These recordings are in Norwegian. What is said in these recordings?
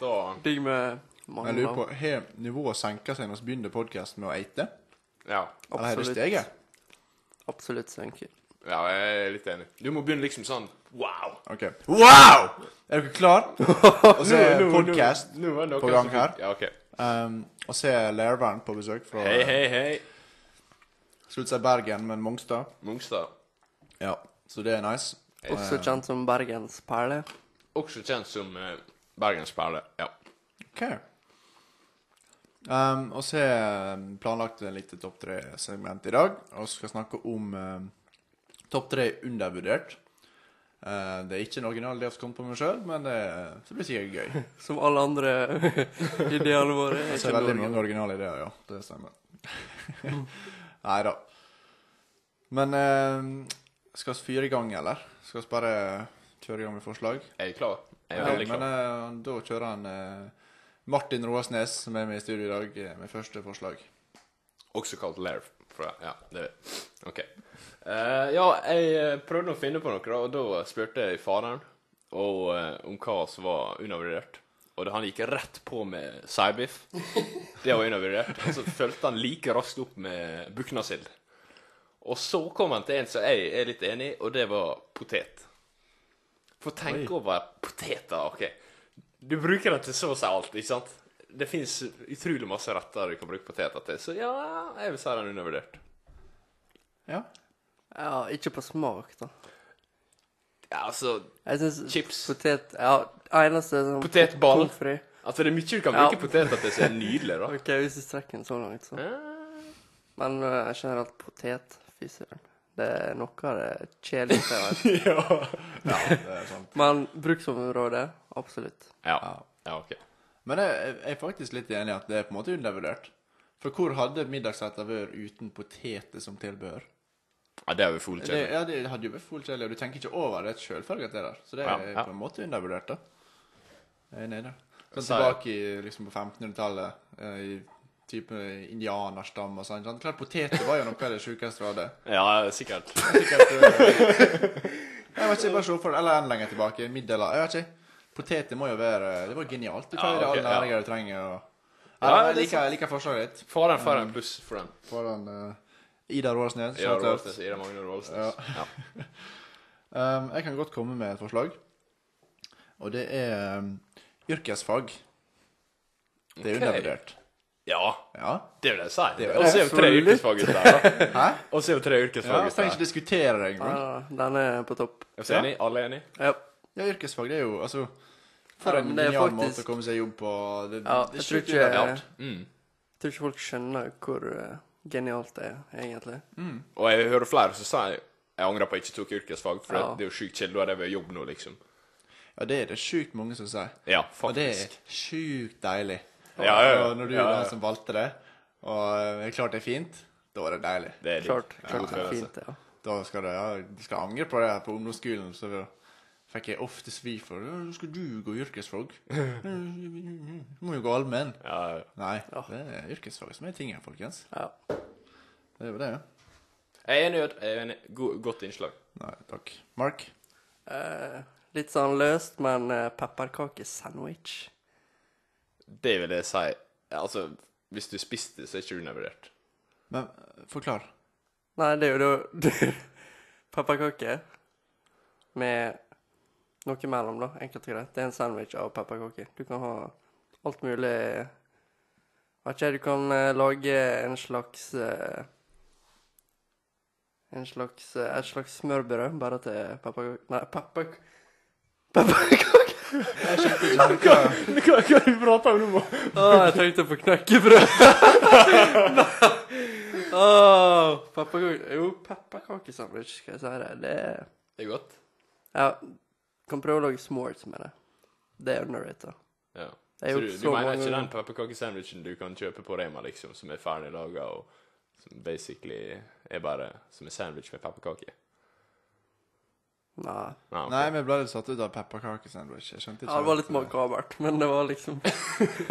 Da Digg med Jeg lurer på, Har nivået senka seg når vi begynner podkasten med å eite? Ja. Eller har det steget? Absolutt senker. ja, jeg er litt enig. Du må begynne liksom sånn Wow! Ok. Wow! Er dere klar? Og så er podkast på gang her. Ja, ok. Um, og så er Lærvern på besøk fra Hei, hei, hei. Skulle si Bergen, men Mongstad. Mongstad. Ja, så det er nice. Også kjent som Bergens perle. Også kjent som uh, Bergens perle. Ja. Ok. Um, og så har jeg planlagt en lite topp tre-segment i dag, og skal snakke om uh, topp tre undervurdert. Uh, det er ikke en original idé som kom på meg sjøl, men det, det blir sikkert gøy. Som alle andre ideene våre. er Så er ikke veldig mange originale ideer, ja. Det stemmer. Nei da. Men uh, skal vi fyre i gang, eller? Skal vi bare kjøre i gang med forslag? Jeg er klar. Jeg er veldig veldig men klar. eh, da kjører han eh, Martin Roasnes, som er med i studio i dag, eh, med første forslag. Også kalt Lair. Ja, det OK. Uh, ja, jeg eh, prøvde å finne på noe, og da spurte jeg faderen og, uh, om hva som var undervurdert. Og da han gikk rett på med seibiff. Det var undervurdert. Og så fulgte han like raskt opp med buknasild. Og så kom han til en som jeg er litt enig i, og det var potet. For tenk over poteter, OK. Du bruker det til så å si alt, ikke sant? Det fins utrolig masse retter du kan bruke poteter til, så ja, jeg vil si den er undervurdert. Ja. Ja, ikke på smak, da. Ja, altså Jeg synes Chips. Potet Ja, eneste sånn Potetball. pommes. Altså, det er mye du kan Ja. bruke poteter til som er nydelig, da. OK, hvis du strekker den så langt, så. Men uh, generelt potet, fy søren. Det er noe av det kjedeligste jeg vet. ja, ja, det er sant. Men bruksområde, absolutt. Ja. ja, ok. Men jeg, jeg er faktisk litt enig i at det er på en måte undervurdert. For hvor hadde middagsretter vært uten poteter som tilbehør? Ja, det er jo full Det, kjedelig. ja, det hadde jo vært fullt kjedelig, og du tenker ikke over det sjølfølge at det er der. Så det er ja. på en måte undervurdert, da. Jeg er enig i det. Sånn tilbake i, liksom på 1500-tallet, eh, i type indianerstam og sånn. Klart poteter var jo noe av det sjukeste vi hadde. Ja, sikkert. Sikkert eh, Jeg vet ikke, bare se for Eller enda lenger tilbake. middeler Jeg vet ikke. Poteter må jo være Det var genialt. Du Ja, tar ja, okay, all alle ja. du trenger. Og... Ja, Ja, jeg er liker, jeg liker forslaget ditt. foran, får en buss for den. Foran uh, Ida Rålsnes. Ida. Rålsnes. Ida Magne Rålsnes. Ja. Um, jeg kan godt komme med et forslag. Og det er um, yrkesfag. Det er okay. undervurdert. ja, Ja. det vil jeg si. Det Og så er jo tre yrkesfag ute der. Hæ? Og så er jo tre yrkesfag ute jeg Vi trenger ikke diskutere det engang. Ja, den er på topp. Er ja. enig? Alle er enig? Ja. Ja, yrkesfag, det er jo altså For en genial faktisk- måte å komme seg jobb på. Det, Ja, det jeg tror ikke- jeg, Mm. Jeg tror ikke folk skjønner hvor uh, genialt det er, egentlig. Og jeg hører flere som sier jeg angrer på at jeg ikke tok yrkesfag, for Ja. det er jo sjukt kjedelig, er det ved jobb nå, liksom. Ja, det er det sjukt mange som sier. Ja, Og det er faktisk. sjukt deilig. Ja, ja, ja. Og når du Ja, er den som valgte det, og eh, er klart det er fint, da er det deilig. Det er. Klart, Ja, klart det er fint, ja. Da skal du, ja, du skal angre på det her på ungdomsskolen. Så fikk jeg ofte svi for nå skal du gå yrkesfag. Du må jo gå allmenn. Ja, ja. Nei, Ja. det er yrkesfag som er tingen, folkens. ja. Det er jo det. Jeg er enig. Jeg er enig. God, godt innslag. Nei, takk. Mark? Eh, litt sånn løst, men uh, pepperkakesandwich. Det vil jeg si. Altså, hvis du spiste det, så er det ikke undervurdert. Men eh, forklar. Nei, det er jo da Pepperkaker med noe mellom, da. Enkelt og greit. Det er en sandwich av pepperkaker. Du kan ha alt mulig Vet ikke, du kan eh, lage en slags eh, En slags eh, Et slags smørbrød, bare til pepperkake Nei, pepper... Pepperkake! Hva, hva er det du prater om nå? Å, jeg tenkte på knekkebrød. Åh, pepperkake Jo, pepperkakesandwich, skal jeg si det. Det er Det er godt. Ja, kan prøve å lage s'mores med det. Det er underrated. Ja. Det er Så du, du så mener mange ikke den pepperkakesandwichen du kan kjøpe på Rema, liksom, som er ferdig laga, og som basically er bare som en sandwich med pepperkake? Nei. Nei, okay. Nei, vi ble litt satt ut av pepperkakesandwich. Jeg skjønte ikke Ja, det var litt eh, makabert, men det var liksom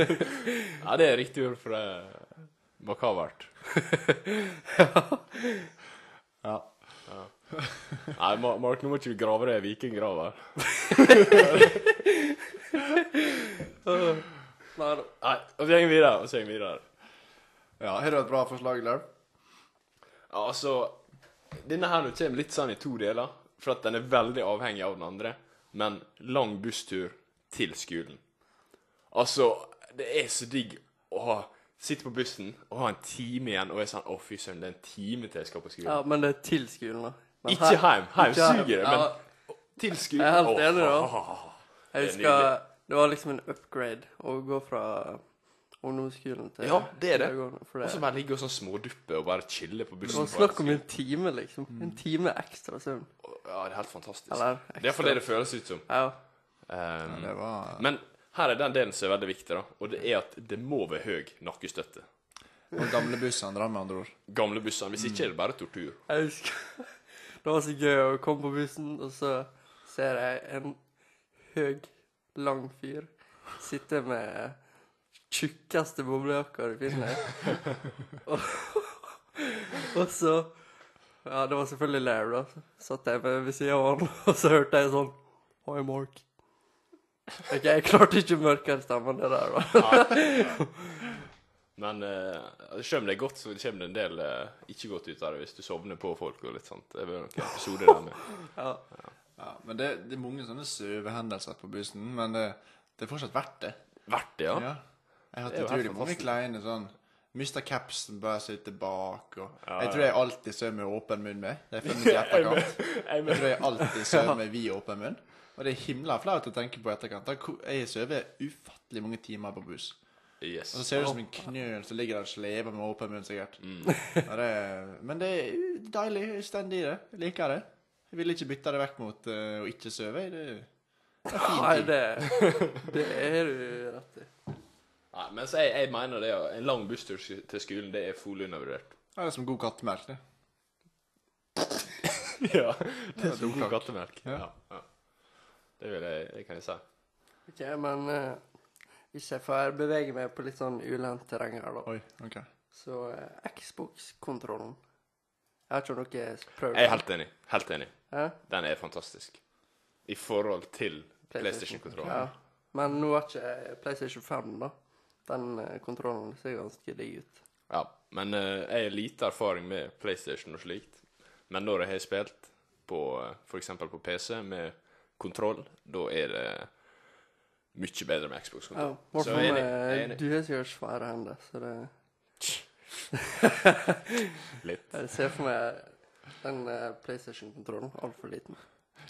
Ja, det er riktig ord for det. Makabert. ja. Ja. Nei, Mark, nå må ikke du grave deg i vikinggrava. Nei da. Nei, og så går vi videre. Og så går vi videre. ja. Har du et bra forslag, Lerv? Ja, altså Denne her nå kommer litt sånn i to deler, for at den er veldig avhengig av den andre. Men lang busstur til skolen. Altså, det er så digg å ha Sitte på bussen og ha en time igjen og er sånn Å, fy søren, det er en time til jeg skal på skolen. Ja, men det er til skolen, da. Men Ikke hjem. Hjem suger Ja, men til skolen Jeg er helt enig, da. Jeg er husker det var liksom en upgrade å gå fra ungdomsskolen til Ja, det er det. Og så bare ligge og sånn småduppe og bare chille på bussen. Man snakker snakk om en time, liksom. En time ekstra søvn. Ja, det er helt fantastisk. Eller Det er for det det føles ut som. Ja. Um, Det var Men her er den delen som er veldig viktig, da. Og det er at det må være høy nakkestøtte. Og gamlebussene, drar med andre ord. Gamle bussene. Hvis ikke er det bare tortur. Jeg husker Det var så gøy å komme på bussen, og så ser jeg en høy, lang fyr sitte med tjukkeste boblejakka du finner. og, og så Ja, det var selvfølgelig Lair, da. Så satt jeg ved siden av han, og så hørte jeg sånn Hoi, Mark. Ok, jeg klarte ikke mørkere stemmen det der, da. Men uh, selv om det godt, så kommer det en del uh, ikke godt ut av det hvis du sovner på folk og litt sånt. Det er vel noen episoder der med. Ja. Ja, men det, det er mange sånne søvehendelser på bussen, men det, det er fortsatt verdt det. Verdt det, ja. Ja. Jeg har hatt utrolig mange kleine sånn Mister capsen, bare sitter bak og Ja, Jeg tror jeg alltid sover med åpen munn med. Det er mye i etterkant. Jeg tror jeg alltid sover med vid åpen munn. Og det er himla flaut å tenke på i etterkant. Jeg sover ufattelig mange timer på buss. Yes. Og så ser du som en knøl som ligger der og slever med åpen munn, sikkert. Mm. Det men det er deilig. Stendig i det. Jeg liker det. Jeg vil ikke bytte det vekk mot uh, å ikke sove. Det, det er fint. Nei, det, det er du rett i. Nei, men så jeg, jeg mener det. En lang busstur til skolen, det er fullt undervurdert. Ja, det er som god kattemelk, det. ja. Det er som god kattemelk. Ja. Ja. ja. Det vil jeg, det kan jeg si. Ok, men eh, hvis jeg får bevege meg på litt sånn ulendt terreng her, da. Oi, ok. Så eh, Xbox-kontrollen Jeg har ikke noe prøvd. Jeg er helt enig. Helt enig. Ja? Den er fantastisk. I forhold til PlayStation-kontrollen. Ja. Men nå har ikke PlayStation 5, da. Den eh, kontrollen ser ganske digg ut. Ja, men eh, jeg har lite erfaring med PlayStation og slikt. Men når jeg har spilt på for f.eks. på PC med kontroll, da er det mye bedre med Xbox-kontroll. Ja, Så enig, enig. Du har sikkert svære hender, så det Litt. Jeg ser for meg den uh, PlayStation-kontrollen altfor liten.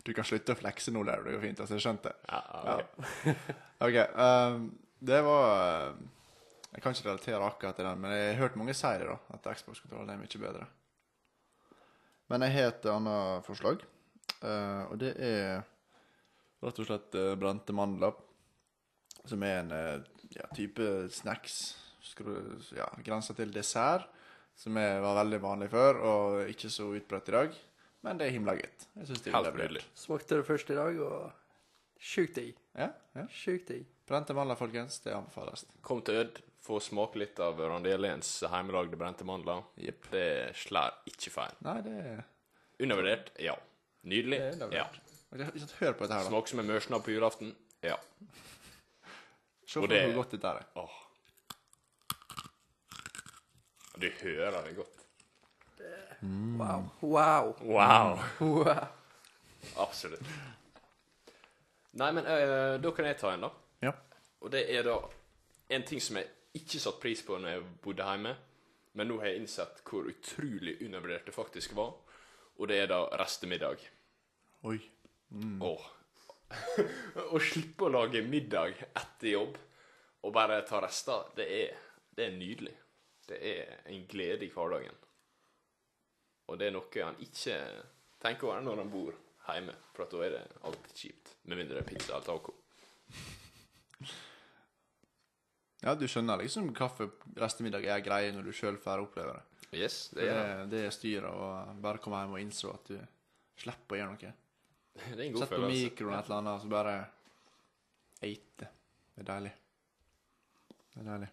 Du kan slutte å flekse nå, der. Det går fint. altså, jeg skjønte. Ja, ja, ok. Ok, ehm, det var eh, Jeg kan ikke relatere akkurat til den, men jeg har hørt mange si det, da. At Xbox-kontrollen er mye bedre. Men jeg har et annet forslag, uh, og det er rett og slett uh, brente mandler. Som er en eh, ja, type snacks. Ja, Grensa til dessert. Som er, var veldig vanlig før, og ikke så utbredt i dag. Men det er himla godt. Jeg synes det er Helt nydelig. Smakte det først i dag, og sjukt digg. Ja, ja. Sjukt digg. Brente mandler, folkens. Det anbefales. Kom til Ød, få smake litt av Randeliens hjemmelagde brente mandler. Yep. Det slår ikke feil. Nei, det er Undervurdert? Ja. Nydelig? Det er Ja. Hør på dette her, da. Smaker som en mørsnabb på julaften? Ja. Se for deg hvor godt dette er. Åh. Du hører det godt. Wow. Wow. Wow. wow. Absolutt. Nei, men øh, da kan jeg ta en, da. Ja. Og det er da en ting som jeg ikke satte pris på når jeg bodde hjemme, men nå har jeg innsett hvor utrolig undervurdert det faktisk var. Og det er da restemiddag. Oi. Åh. Å slippe å lage middag etter jobb og bare ta rester, det er, det er nydelig. Det er en glede i hverdagen. Og det er noe han ikke tenker over når han bor hjemme, for da er det alltid kjipt. Med mindre det er pizza eller taco. Ja, du skjønner liksom kaffe restemiddag er greie når du sjøl får oppleve det. Yes, Det det er er, det er styret å bare komme hjem og innse at du slipper å gjøre noe. Det er en god Sett på følelse. mikroen et eller annet, så bare eite. Det er deilig. Det er deilig.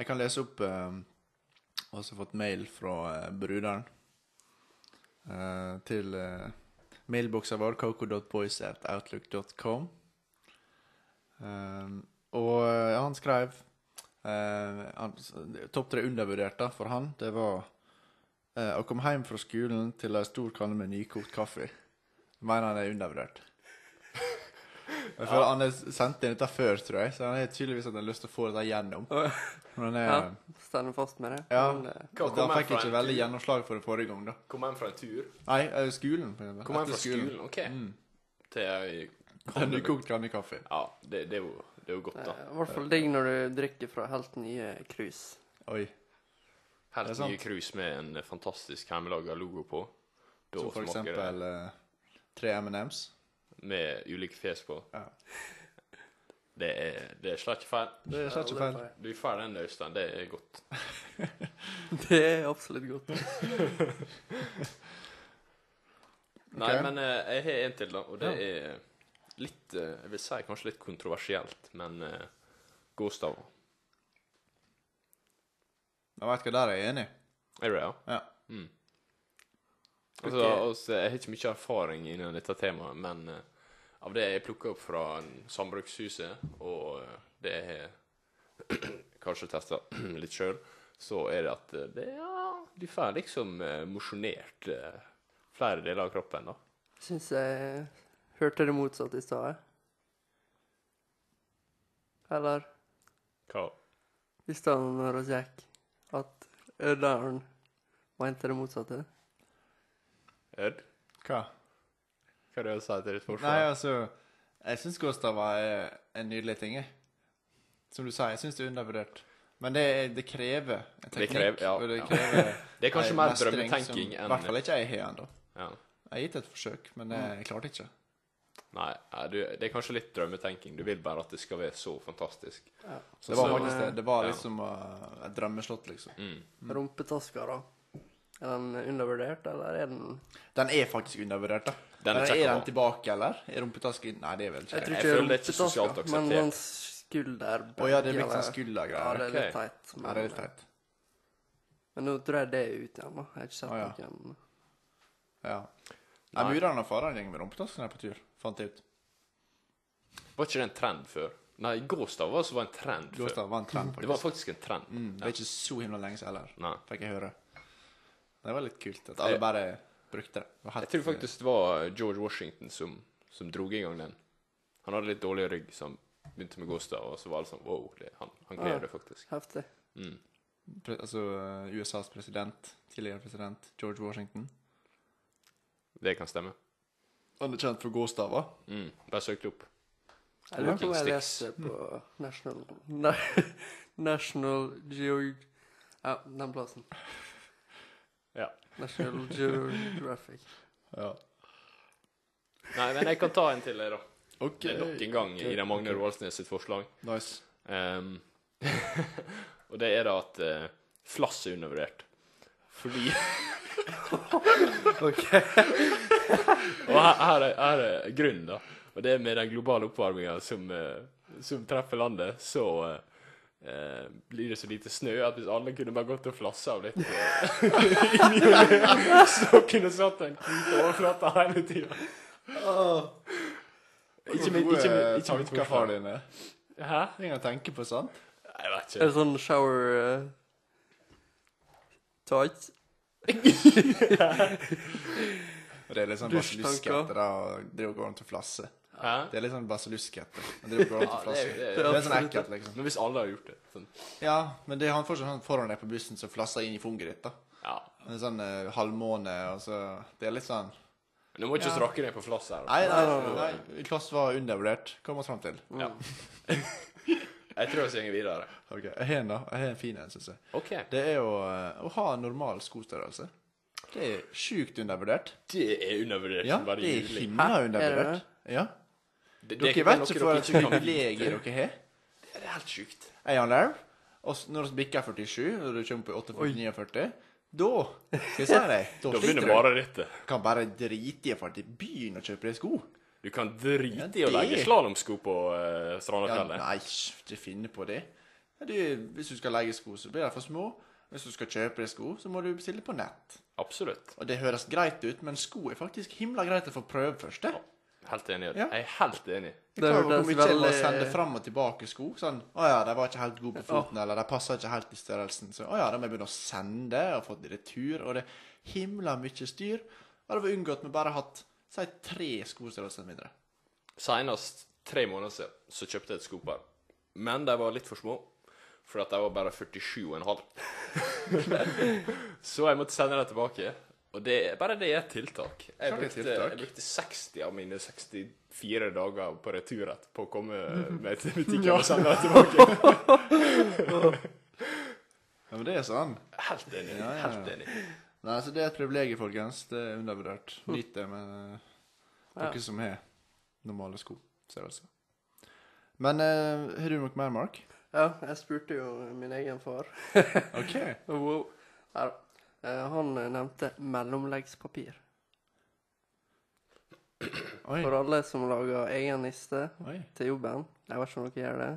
Jeg kan lese opp eh, også fått mail fra eh, bruderen eh, til eh, mailboksen vår coco.boys.outlook.com. Eh, og eh, han skrev eh, han, Topp tre undervurdert da, for han, det var eh, å komme hjem fra skolen til ei stor kanne med nykokt kaffe. Mener han er undervurdert. Jeg føler Han har sendt inn dette før, tror jeg, så han har tydeligvis hatt lyst til å få dette gjennom. Men han er, Ja. Stender fast med det. Ja. Men, eh, Han fikk ikke veldig gjennomslag for det forrige gang, da. Kom hjem fra en tur? Nei, eh, skolen. For. Kom hjem fra skolen, ok. Mm. Til en Det er nykokt kanne kaffe. Ja, det, det, er jo, det er jo godt, da. eh, I hvert fall digg når du drikker fra helt nye krus. Oi. Helt det nye krus med en fantastisk hjemmelaga logo på. Da Som for smaker eksempel eh, tre M&M's. med ulike fjes på. Ja. Det er, det er slett ikke feil. Det er slett ikke feil. Du er får den, Øystein. Det er godt. Det er absolutt godt. Nei, okay. men eh, jeg har en til, da. Og det er litt eh, Jeg vil si kanskje litt kontroversielt, men uh, godstaver. Jeg vet hva, der er jeg enig. Er du det, ja? Ja. Mm. Altså, også, jeg har ikke mye erfaring innen dette temaet, men uh, av det jeg plukker opp fra Sambrukshuset, og uh, det jeg har kanskje testa litt sjøl, så er det at uh, det, ja, du får liksom mosjonert flere deler av kroppen, da. Syns jeg hørte det motsatte i stad. Eller Hva? i stad når vi gikk, at Ørdalen mente det motsatte. Ed? Hva? Hva er det å si til ditt forsvar? Nei, altså Jeg syns Gustav var en nydelig ting, jeg. Som du sa, jeg syns det er undervurdert. Men det, det krever teknikk. Det krever- ja, og det ja. krever Det er kanskje mer drømmetenking enn I hvert fall ikke jeg har ennå. ja. Jeg har gitt et forsøk, men jeg klarte ikke. Nei, du, det er kanskje litt drømmetenking. Du vil bare at det skal være så fantastisk. Ja. Det var Så- faktisk det. Det var Ja. liksom uh, et drømmeslott, liksom. Mm. Rumpetasker, da. Er den undervurdert, eller er den Den er faktisk undervurdert, da. Den er Men er den tilbake, eller? Er rumpetaske Nei, det er vel ikke Jeg tror ikke ikke føler det er ikke sosialt Men akseptert. sånn skulderbøy Å ja, det er litt sånn skuldergreier. Ja, det er litt Ok. teit. Ja, det er litt teit. Men nå tror jeg det er ut igjen, da. Jeg har ikke sett oh, ja. noen Ja. Nei. Murene og faren går med rumpetasken her på tur, fant jeg ut. Var ikke det en trend før? Nei, Gåstad var altså en trend før. Gåstad var en trend, Det var faktisk. faktisk en trend. Mm, det er ikke så himla lenge siden heller, fikk jeg høre. Det var litt kult at alle bare brukte det. det Jeg tror faktisk det var George Washington som, som drog i gang den. Han hadde litt dårlig rygg, så han begynte med gåstav, og så var alle sånn wow, det, han, han grev det faktisk. Heftig. Mm. Pre altså uh, USAs president, tidligere president, George Washington. Det kan stemme. Han er kjent for gåstaver. Mm. Bare søk det opp. Jeg lurer på om jeg leste på National National Geog... Ja, den plassen. National Geographic. Ja. Nei, men jeg kan ta en til, jeg, da. Okay. Det er nok en gang i den Magne Roaldsnes sitt forslag. Nice. Um, og det er da at uh, flass er undervurdert. Fordi OK. Og her, her, er, her er grunnen, da. Og det er med den globale oppvarminga som, uh, som treffer landet, så eh, eh, blir det så lite snø at hvis alle kunne bare gått og flassa av litt eh, og så kunne satt en hvit overflate hele tida. Ikke min- ikke min- ikke mitt tanker, forslag. far din. er. Hæ? Ting å tenke på, sant? Jeg vet ikke. En sånn shower uh, tight? Og det er liksom bare Dusjtanker. etter det å drive og gå rundt og flasse. Hæ? Det er litt sånn basilluskete. det, og Ja, det, det, Det er- sånn ekkelt, liksom. Men hvis alle har gjort det sånn, Ja, men det er han fortsatt sånn foran deg på bussen som flasser inn i funget ditt, da. Ja. Det er sånn uh, halvmåne, og så Det er litt sånn Men du må ikke Ja. strakke ned på flass her. Nei, nei, Nei, nei. Klass var undervurdert. Kom oss fram til. Ja. Jeg tror vi går videre. Ok, Jeg har en, da. Jeg har en fin en, syns jeg. OK. Det er å, eh, å ha normal skostørrelse. Det er sjukt undervurdert. Det er undervurdert. Ja, det er himla? Er det undervurdert. Ja. Dere er vet ikke hvor privilegium dere har. Det er helt sjukt. Er han Lerv. Og når vi bikker 47, når du kommer på 48-49, da skal jeg si deg, da Da begynner rittet. du. Kan bare drite i å dra til byen og kjøpe deg sko. Du kan drite Ja, i å legge slalåmsko på uh, Ja, nei, ikke finne på det. Du, hvis du skal legge sko, så blir de for små. Hvis du skal kjøpe deg sko, så må du bestille på nett. Absolutt. Og det høres greit ut, men sko er faktisk himla greit å få prøve først. det. Helt enig. Ja. Jeg er helt enig. Jeg Det klarer hvor mye å må sende fram og tilbake sko. Sånn, å ja, de var ikke helt gode på foten, eller de passa ikke helt i størrelsen. Så å ja, da må jeg begynne å sende, og fått retur, og det er himla mye styr. Og det var unngått med bare hatt, si, tre skostørrelser mindre. Senest tre måneder siden så kjøpte jeg et skopar. Men de var litt for små. For at de var bare 47,5. så jeg måtte sende dem tilbake. Og det, bare det er et tiltak. Jeg brukte, tiltak. jeg brukte 60 av mine 64 dager på retur på å komme meg til butikken og sende tilbake. Ja, men det er sånn. Helt enig. Ja, ja, ja. Helt enig. Nei, altså det er et privilegium, folkens. Det er undervurdert. Nyt det med eh, dere Ja. som har normale skostørrelser. Men uh, har du noe mer, Mark? Ja, jeg spurte jo min egen far. OK. Wow. Neida. Eh, han eh, nevnte mellomleggspapir. Oi. For alle som lager egen liste Oi. til jobben. Jeg vet ikke om dere gjør det.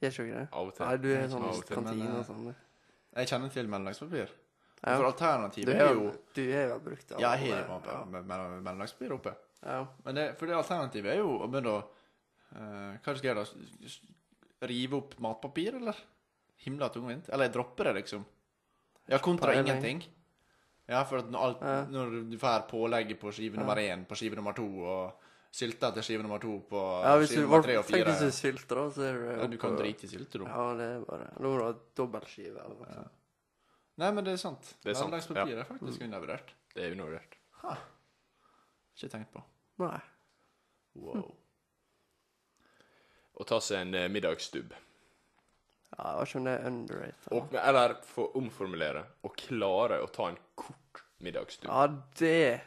Gjør ikke dere det? Av og til. Nei, du er sånn kantine og sånn. Jeg kjenner til mellomlagspapir. Ja. For alternativet er er jo Du er jo brukt av Ja, jeg har jo ja. mellomlagspapir oppe. Ja. Men det, for det alternativet er jo å begynne å uh, Hva skal jeg gjøre da? Rive opp matpapir, eller? Himla tungvint? Eller jeg dropper det, liksom. Ja, kontra ingenting. Ja, for at når, alt, Ja. når du får pålegget på skive nummer én, på skive nummer to, og sylta til skive nummer to på ja, hvis skive du nummer tre og Tenk hvis du tenker sylter, da, så er du ja, Du kan oppe- drite i sylte, da. Ja, det er bare Nå må du ha dobbeltskive eller noe sånt. Nei, men det er sant. Det er sant, Mellomlagspapir er faktisk undervurdert. Det er undervurdert. Ikke tenkt på. Nei. Wow. Å ta seg en eh, middagsstubb. Ja, jeg vet ikke om det er underrated. Og, eller for å omformulere å klare å ta en kort middagstur. Ja, det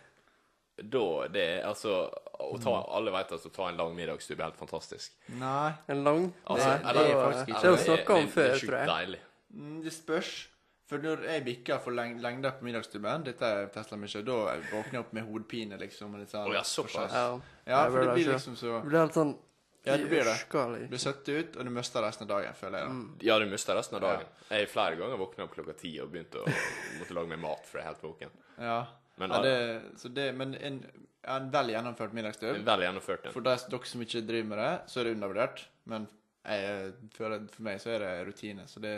Da det er altså å ta, Mm. Alle vet at å ta en lang middagstur er helt fantastisk. Nei, En lang Altså, Nei, eller- det er faktisk ikke- Det å snakke om det før, Det er tror jeg. deilig. Mm, Det spørs. For når jeg bikker for leng lengder på middagsstubben, dette er Tesla mye, da våkner jeg opp med hodepine, liksom. Og litt sånn, oh, ja, såpass. Ja, Ja, for det blir liksom så Det blir helt sånn Ja, det blir det. Du blir søtt ut, og du mister resten av dagen, føler jeg. da. Mm. Ja, du mister resten av dagen. Jeg har flere ganger våkna opp klokka ti og begynt å måtte lage meg mat for jeg er helt våken. Ja. Men ja det, så det, men en, en vel gjennomført middagsstubb Vel gjennomført. For de, dere som ikke driver med det, så er det undervurdert. Men jeg føler for meg så er det rutine. Så det,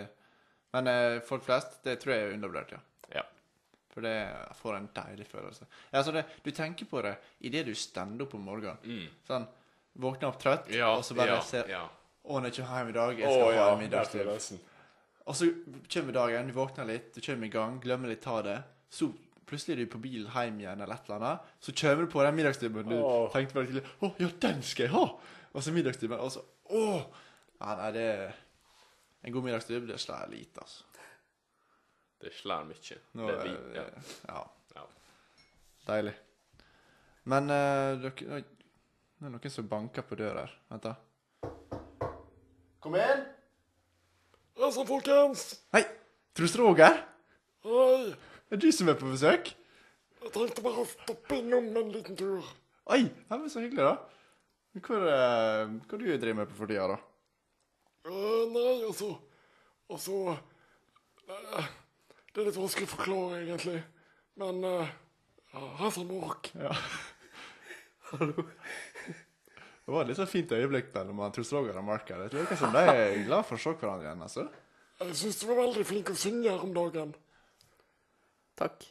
men eh, folk flest, det tror jeg er undervurdert, ja. Ja. For det får en deilig følelse. Ja, så det, du tenker på det idet du stender opp om morgenen. Mm. Sånn, Våkner opp trøtt, Ja, og så bare ja, ser ja. Å, når jeg kommer hjem i dag, jeg skal ja, ha middagsstubb. følelsen. Og så kommer dagen, du våkner litt, du kommer i gang, glemmer litt ta det. Så plutselig er du på bilen hjem igjen eller et eller annet. Så kommer du på den middagsstubben du Åh. tenkte bare til Å, ja, den skal jeg ha! Og så middagsstubben, og så Å! Ja, nei, det er En god middagsstubb, det slår lite, altså. Det slår mye. Nå, det er vi, eh, ja. ja. Ja. Deilig. Men uh, dere det er noen som banker på døra her. Vent, da. Kom inn! Altså, folkens! Hei! Truls Roger? Hei! Er du som er på besøk? Jeg tenkte bare å stoppe innom en liten tur. Oi, ja, men så hyggelig, da. Hva, er hva du driver med på for tida, da? Uh, nei, altså Altså uh, Det er litt vanskelig å forklare, egentlig. Men uh, ja, her som Mark. Det var et litt så fint øyeblikk mellom Truls Roger og Mark her. tror ikke som de er glad for å se hverandre igjen, altså. Jeg syns du var veldig flink å synge her om dagen. Takk.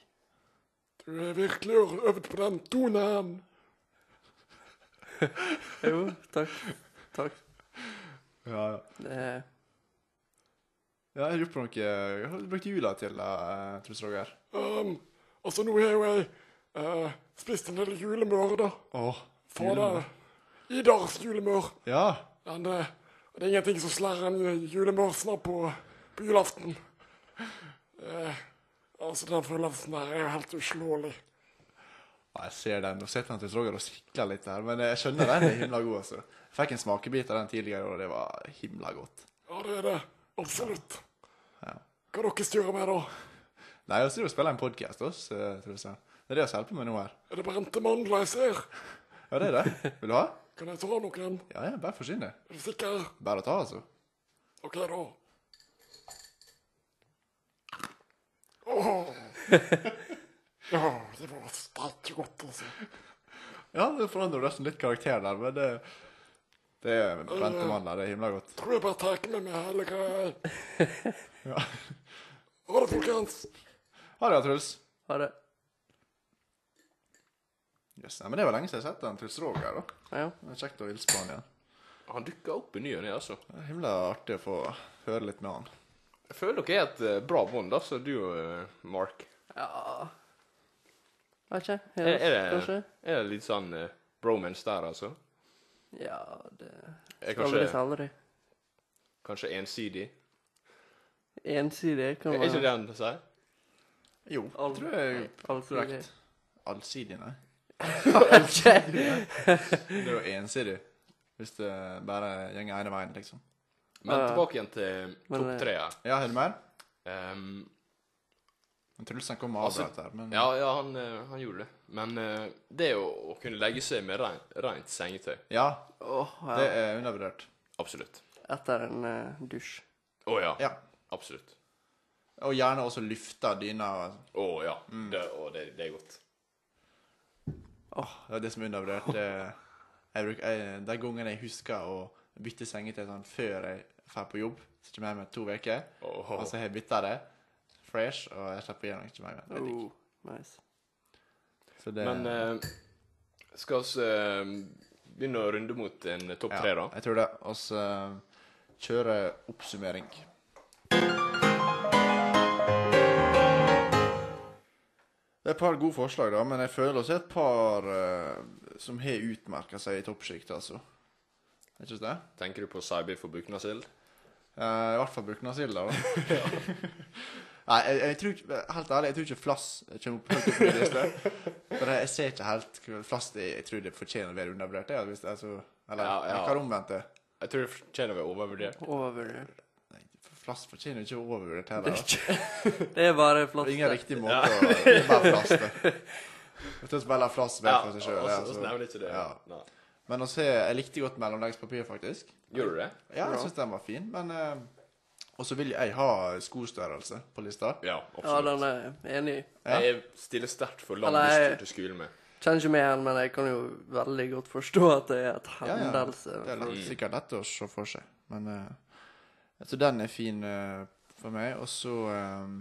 Du er virkelig øvd på den tonen. Jo, takk. Takk. Ja, ja. Det Ja, jeg lurer på noe Hva har du brukt jula til, da, eh, Truls Roger? Um, altså, nå har jo jeg eh, spist en del julemør, da. Åh, Få det Idars julemør. Ja. Men det, det er ingenting som slår en julemørsnab på, på julaften. Uh, altså, den følelsen der er jo helt uslåelig. Ja, jeg ser den. Nå sitter han til Roger og sikler litt her, men jeg skjønner den er himla god, altså. Jeg fikk en smakebit av den tidligere, og det var himla godt. Ja, det er det. Absolutt. Ja. Hva dere styrer med, da? Nei, jeg styrer og spiller en podkast oss, tror Truls. Det er det som hjelper meg nå her. Er det brente mandler jeg ser? Ja, det er det. Vil du ha? Kan jeg ta noen? Ja, ja, bare forsyn det. Er du sikker? Bare ta, altså. OK, da. Åh. Ja, det var sterkt godt, altså. Ja, det forandrer nesten litt karakter der, men det Det er brente mandler. Det er himla godt. Tror jeg bare tar med meg hele greia. Ja. Ha det, folkens. Ha det, Truls. Ha det. Yes, nei, men det var lenge siden jeg har sett den Truls Roger, da. Ja. Det er kjekt å hilse på han igjen. Han dukka opp i ny og ne, altså. Det er himla artig å få høre litt med han. Jeg føler dere er et eh, bra bånd, altså, du og eh, Mark. ja. Vet ikke. Er, er, Kanskje? det, er det litt sånn eh, bromance der, altså? Ja, det Er Aldri kanskje, aldri. kanskje ensidig? Ensidig kan Er være. ikke det han sier? Jo, Al- tror jeg er Allsidig. korrekt. Allsidig, nei. Det er jo ensidig. Hvis det bare gjenger ene veien, liksom. Men tilbake igjen til topp eh, tre her. Ja, har du mer? Um, Truls han kom Altså, avbrøt her, men ja, ja han, eh, han gjorde det. Men eh, det å, å kunne legge seg med rein, rent sengetøy Ja, Åh, det er undervurdert. Absolutt. Etter en uh, dusj. Å ja. Ja. Absolutt. Og gjerne også lufte dyna. Å ja. Mm. Det, det, det er godt. Det er det som er undervurdert. Jeg bruker, jeg, de gangene jeg husker å bytte sengetøy sånn før jeg drar på jobb, så kommer jeg med to uker, oh. og så har jeg bytta det, fresh, og jeg slipper gjennom ikke mer. Det er. Oh, nice. Så det, Men eh, skal vi eh, begynne å runde mot en topp ja, tre, da? Jeg tror det. Vi så kjøre oppsummering. Det er et par gode forslag, da, men jeg føler også et par uh, som har utmerka seg i toppsjiktet, altså. Er ikke det? Tenker du på Saibi for Buknasild? Uh, I hvert fall Buknasild, da. Nei, jeg, jeg tror ikke, helt ærlig, jeg tror ikke Flass kommer opp høyt på min. For jeg, jeg ser ikke helt Flass jeg, jeg tror det fortjener å være undervurdert. Jeg Hvis det er så, eller Ja, ja. hva er omvendt det? Jeg tror det fortjener å være overvurdert. Overvurdert. Flass fortjener ikke å overvurdert heller. Det er ikke Det er bare er ingen riktig måte å Det er bare Flass, det. spiller Flass være for seg sjøl. nevner ikke det. Ja. Men å se, jeg likte godt mellomleggspapir, faktisk. Gjorde du det? Ja, jeg syns den var fin, men uh, Og så vil jeg ha skostørrelse på lista. Ja, Ja, absolutt. den er enig i. Ja. Jeg stiller sterkt for jeg- til skolen med. Kjenner ikke med han, men jeg kan jo veldig godt forstå at det er et Ja, ja. Det er sikkert lett å se for seg. Men eh, Så den er fin uh, for meg. Og så um,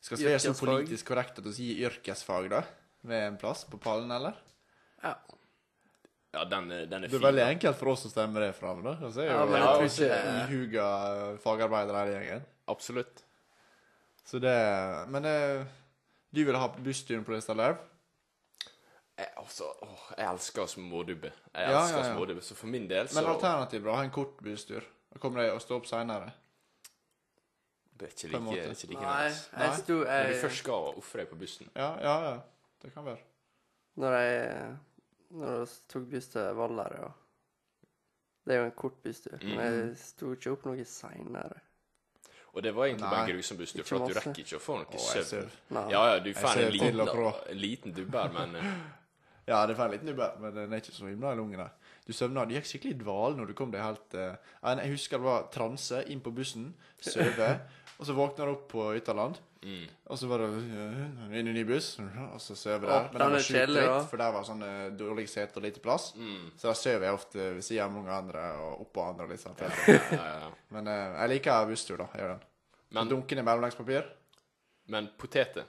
Skal vi være så politisk korrekt at vi sier yrkesfag, da? Ved en plass på pallen, eller? Ja. Ja, den, den er Det er veldig enkelt for oss å stemme det fram, da. Altså, så Ja, men jeg tror ikke- ihuga eh, fagarbeidere i gjengen. Absolutt. Så det Men uh, du vil ha bussturen på lista, Lerv? Jeg, altså, åh, jeg elsker smådubbe. Jeg elsker ja, ja. smådubbe, så for min del så Men alternativet, da? Ha en kort busstur. Kommer de å stå opp seinere. Det er ikke like, det er ikke like Nei, nice. jeg Nei. sto Når du jeg, først skal ofre deg på bussen. Ja, ja, ja. Det kan være. Når jeg Når jeg tok buss til Valder, ja. Det er jo en kort busstur, men Mm. jeg sto ikke opp noe seinere. Og det var egentlig bare Nei. en grusom busstur, Ikke for at du masse. rekker ikke å få noe Å, jeg søvn. ser. Nei. Ja, ja, du får ser en til liten, og fra. en liten dubber, men eh, Ja, det får en liten dubber, men den er ikke så himla lang. nei. Du søvna. Du gikk skikkelig i dvale når du kom deg helt uh, Jeg husker det var transe inn på bussen, sove, og så våkna du opp på Ytterland. mm. Og så var det uh, inn i ny buss, og så sove Å, der. Men den var sjukt dritt, for der var sånn uh, dårlig sete og lite plass. Mm. Så da sover jeg ofte ved siden av mange andre og oppå andre. litt sånn. Men eh, jeg liker busstur, da. Jeg gjør den. Men, Dunkende i mellomleggspapir. men poteter,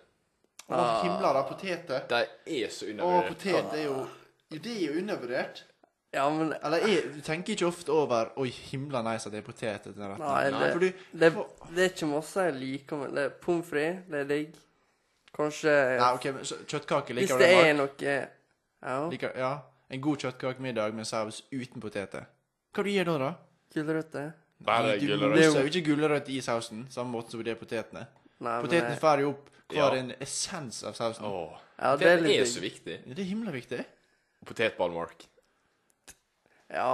Å, Ah. himla da, poteter. de er så Å, undervurdert. potet er jo, Det er jo undervurdert. Ja, men Eller jeg, du tenker ikke ofte over Oi, himla nice at det er potet til den retten. Nei, det- for du det, det er ikke masse jeg liker med Det er pommes frites, det er digg. Kanskje Nei, OK, men Kjøttkaker kjøttkake liker du det det, er noe Ja, Liker, ja. En god kjøttkakemiddag med saus uten poteter. Hva du gjør da, da? gulrøtter. Bare du gulrøtter. moser jo ikke gulrøtter i sausen, samme måte som det er potetene. Nei, men jeg- får jo opp hver Ja. en essens av sausen. Åh. Ja, det det er er, så viktig. Det er himla viktig. Potetball, Mark. Ja.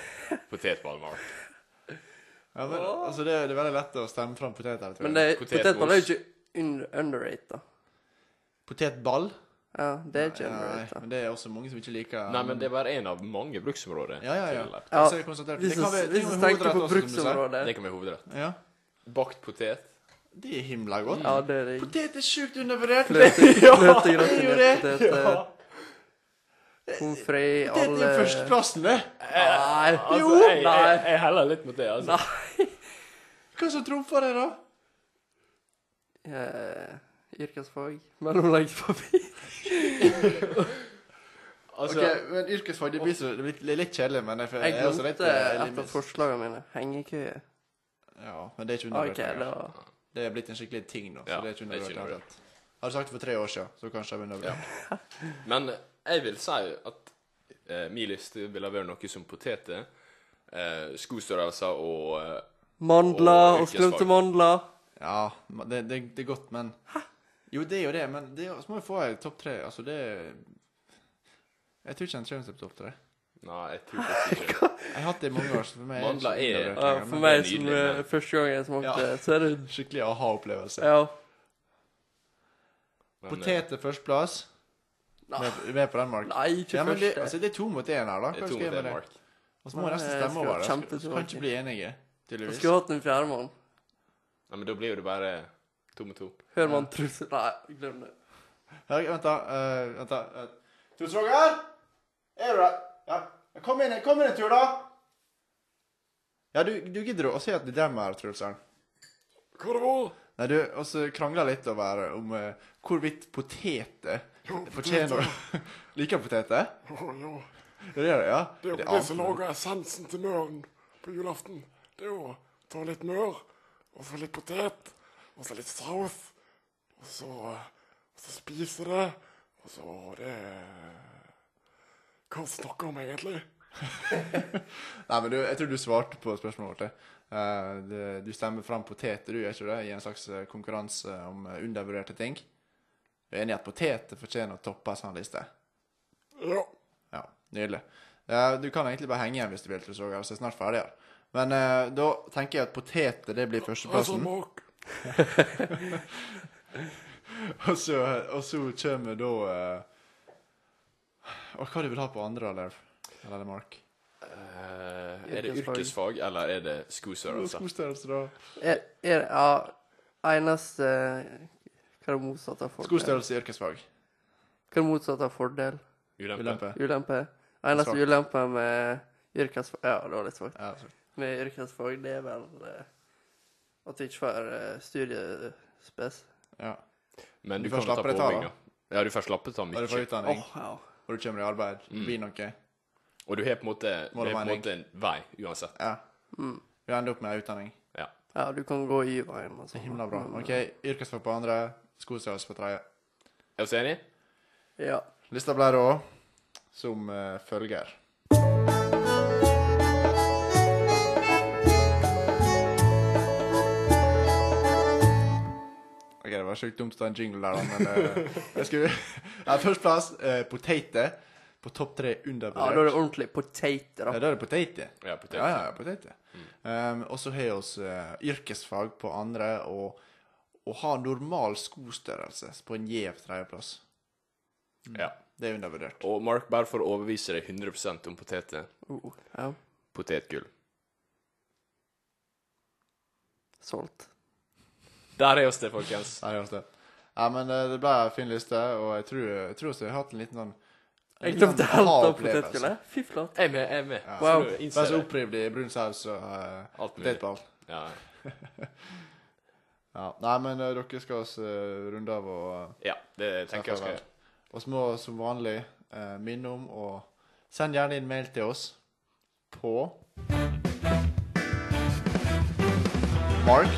Potetball, Mark. Ja, men, altså, det, det er veldig lett å stemme fram poteter. Men det, potetball er jo ikke un underrated. Potetball? Ja, det er ikke Nei, underrated. men det er også mange som ikke liker Nei, men det er bare en av mange bruksområder. Ja, ja, ja. Ja, Altså, jeg Hvis være tenker på bruksområdet Det kan være hovedrett. Ja, Bakt potet. det er himla godt. Ja, det er det. Potet er sjukt undervurdert. Fløte- Ja, er jo det. potet, pommes frites, Det alle er førsteplassen, det. Nei. Altså, Jo. jeg, Nei. jeg, jeg heller litt mot det, altså. Hva som trumfer det, da? Eh, yrkesfag. Mellomleggspapir. altså okay, men yrkesfag, det blir, så, det blir litt kjedelig, men jeg, Jeg jeg glemte eh, et av forslagene mine. Hengekøye. Ja, men det er ikke undervurdert. Okay, det var Det er blitt en skikkelig ting nå, så Ja, det er ikke det er ikke undervurdert. uansett. Du sagt det for tre år siden, så kanskje jeg ville undervurdert. Men jeg vil si at eh, min liste ville vært noe som poteter, eh, skostørrelser og eh, Mandler Og og skremte mandler. Ja, det, det, det er godt, men Jo, det er jo det, men det, er så må vi få ei topp tre. Altså, det Jeg tror ikke en kommer seg på topp tre. Nei, jeg tror ikke ikke Jeg har hatt det i mange år. så for meg Mandler er, er- Ja, for meg som nydelig, men- første gang jeg smakte, Ja. så er det Skikkelig aha-opplevelse. Ja. eh, Potet er førsteplass. Med, med på den, Mark. Nei, ikke Ja, men det, altså, det er to mot én her, da. Det Hva er skal jeg med en, det? Og så må vi nesten stemme over det. Så kan ikke bli enige, Jeg tydeligvis. skulle hatt en fjerdemann. Nei, men da blir jo det bare to mot to. Hør man trussel Nei, glem det. Hør, vent, da. Uh, vent, da. Uh, Truls Roger? Er du der? Ja. Kom inn, kom inn en tur, da. Ja, du, du gidder å si at du demmer, Truls? her? Hva det var? Nei, du og så krangla litt over om uh, hvorvidt poteter fortjener Liker poteter? Å, ja. Det er det, ja? Det er jo Det det som lager essensen til møren på julaften. Det er å ta litt mør, og så litt potet, og så litt saus, og så, og så spise det, og så det Hva snakker om egentlig? Nei, men du, jeg tror du svarte på spørsmålet vårt. Eh, du stemmer fram poteter, du, gjør ikke det? I en slags eh, konkurranse om eh, undervurderte ting. Du er enig i at poteter fortjener å toppe en sånn liste? Ja. Ja, nydelig. Du kan egentlig bare henge igjen hvis du vil, Truls Roger, så er snart ferdig her. Men da tenker jeg at poteter, det blir Altså, førsteplassen. Og så, og så kommer da uh, Og hva du vil ha på andre, Leif? Eller Mark? Eh, er det Yrkesfag. eller er det skostørrelse? Skostørrelse, da. Er, er Ja, eneste Hva er det motsatte av fordel? Skostørrelse i yrkesfag. Hva er det motsatte av fordel? Ulempe? Ulempe. Ulempe? Eneste ulempe med yrkesfag Ja, det var litt svakt. Ja, Med yrkesfag, det er vel uh, at du ikke får uh, studiespes. ja. Men Du du, får slappe deg da. Ja, du får slappe ta Og du får mye. oh, ja. og du kommer i arbeid. Mm. blir noe. Og du har på en måte, på en måte en vei, uansett. Ja. Du ender opp med utdanning. Ja. ja, du kan gå i veien. Altså. Himla bra. OK, yrkesfag på andre, skostørrelse på tredje. Er du enig? Ja. Lista ble da som uh, følger. OK, det var sjukt dumt å ta en jingle der, da, men uh, jeg skulle ja, Førsteplass uh, poteter. På topp tre ja, da er det ordentlig potater, Ja, da. da er det potete. Ja, potete. Ja, ja, ja, Mm. Um, og så har vi oss eh, yrkesfag på andre, og å ha normal skostørrelse på en gjev tredjeplass. Ja. Det er undervurdert. Og Mark, bare for å overbevise deg 100 om poteter. Uh, ja. Potetgull. Solgt. Der er oss det, folkens. Der er oss det. Ja, men eh, det ble en fin liste, og jeg tror, jeg tror også har hatt en liten sånn Jeg glemte helt av potetgullet. Fy flate. Jeg er med. jeg er med. Ja. Så Wow. innser så det. opprivd i brun saus og uh, Alt mulig. potetball. Ja. Ja. Nei, men uh, dere skal oss uh, runde av og uh, ja, det tenker jeg skal gjøre. Og så må som vanlig uh, minne om å sende gjerne inn mail til oss på mark.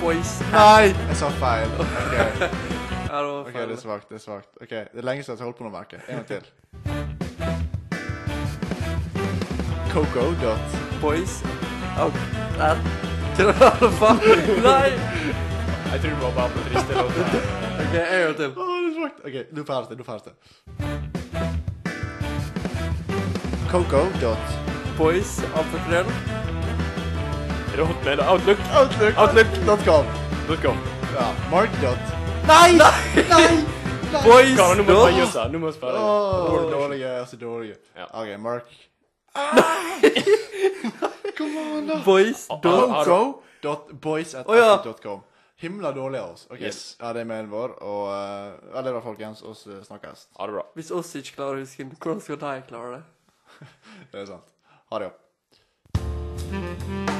Boys. Nei! Jeg sa feil. Ok, Ja, det var ok, det er svakt. Det er svakt. Ok, Det er lenge siden jeg har holdt på noe merke. En gang til. Coco. Dot. Boys. Oh, that. Nei! Jeg tror du må bare på triste låter. OK, en gang til. Å, det er svakt. OK, nå ferdig det. Nå det. Coco dot Boys, alfakrøll. Rått Outlook. Outlook. Outlook. Outlook.com. .com. Ja. Mark dot Nei! Nei! Boys Karan, nå må vi her. Nå må vi spørre. Åh, dårlige. Jeg er så dårlige. Ja. OK, Mark. Come on, da. Boys don't dot boys at Å, ja. Himla dårlig av oss. OK, Yes. ja, det er mailen vår. Og uh, ja, det var folkens. Oss uh, snakkes. Ha det bra. Hvis oss ikke klarer å huske den, hvordan skal de klare det? Det er sant. Ha det. ja.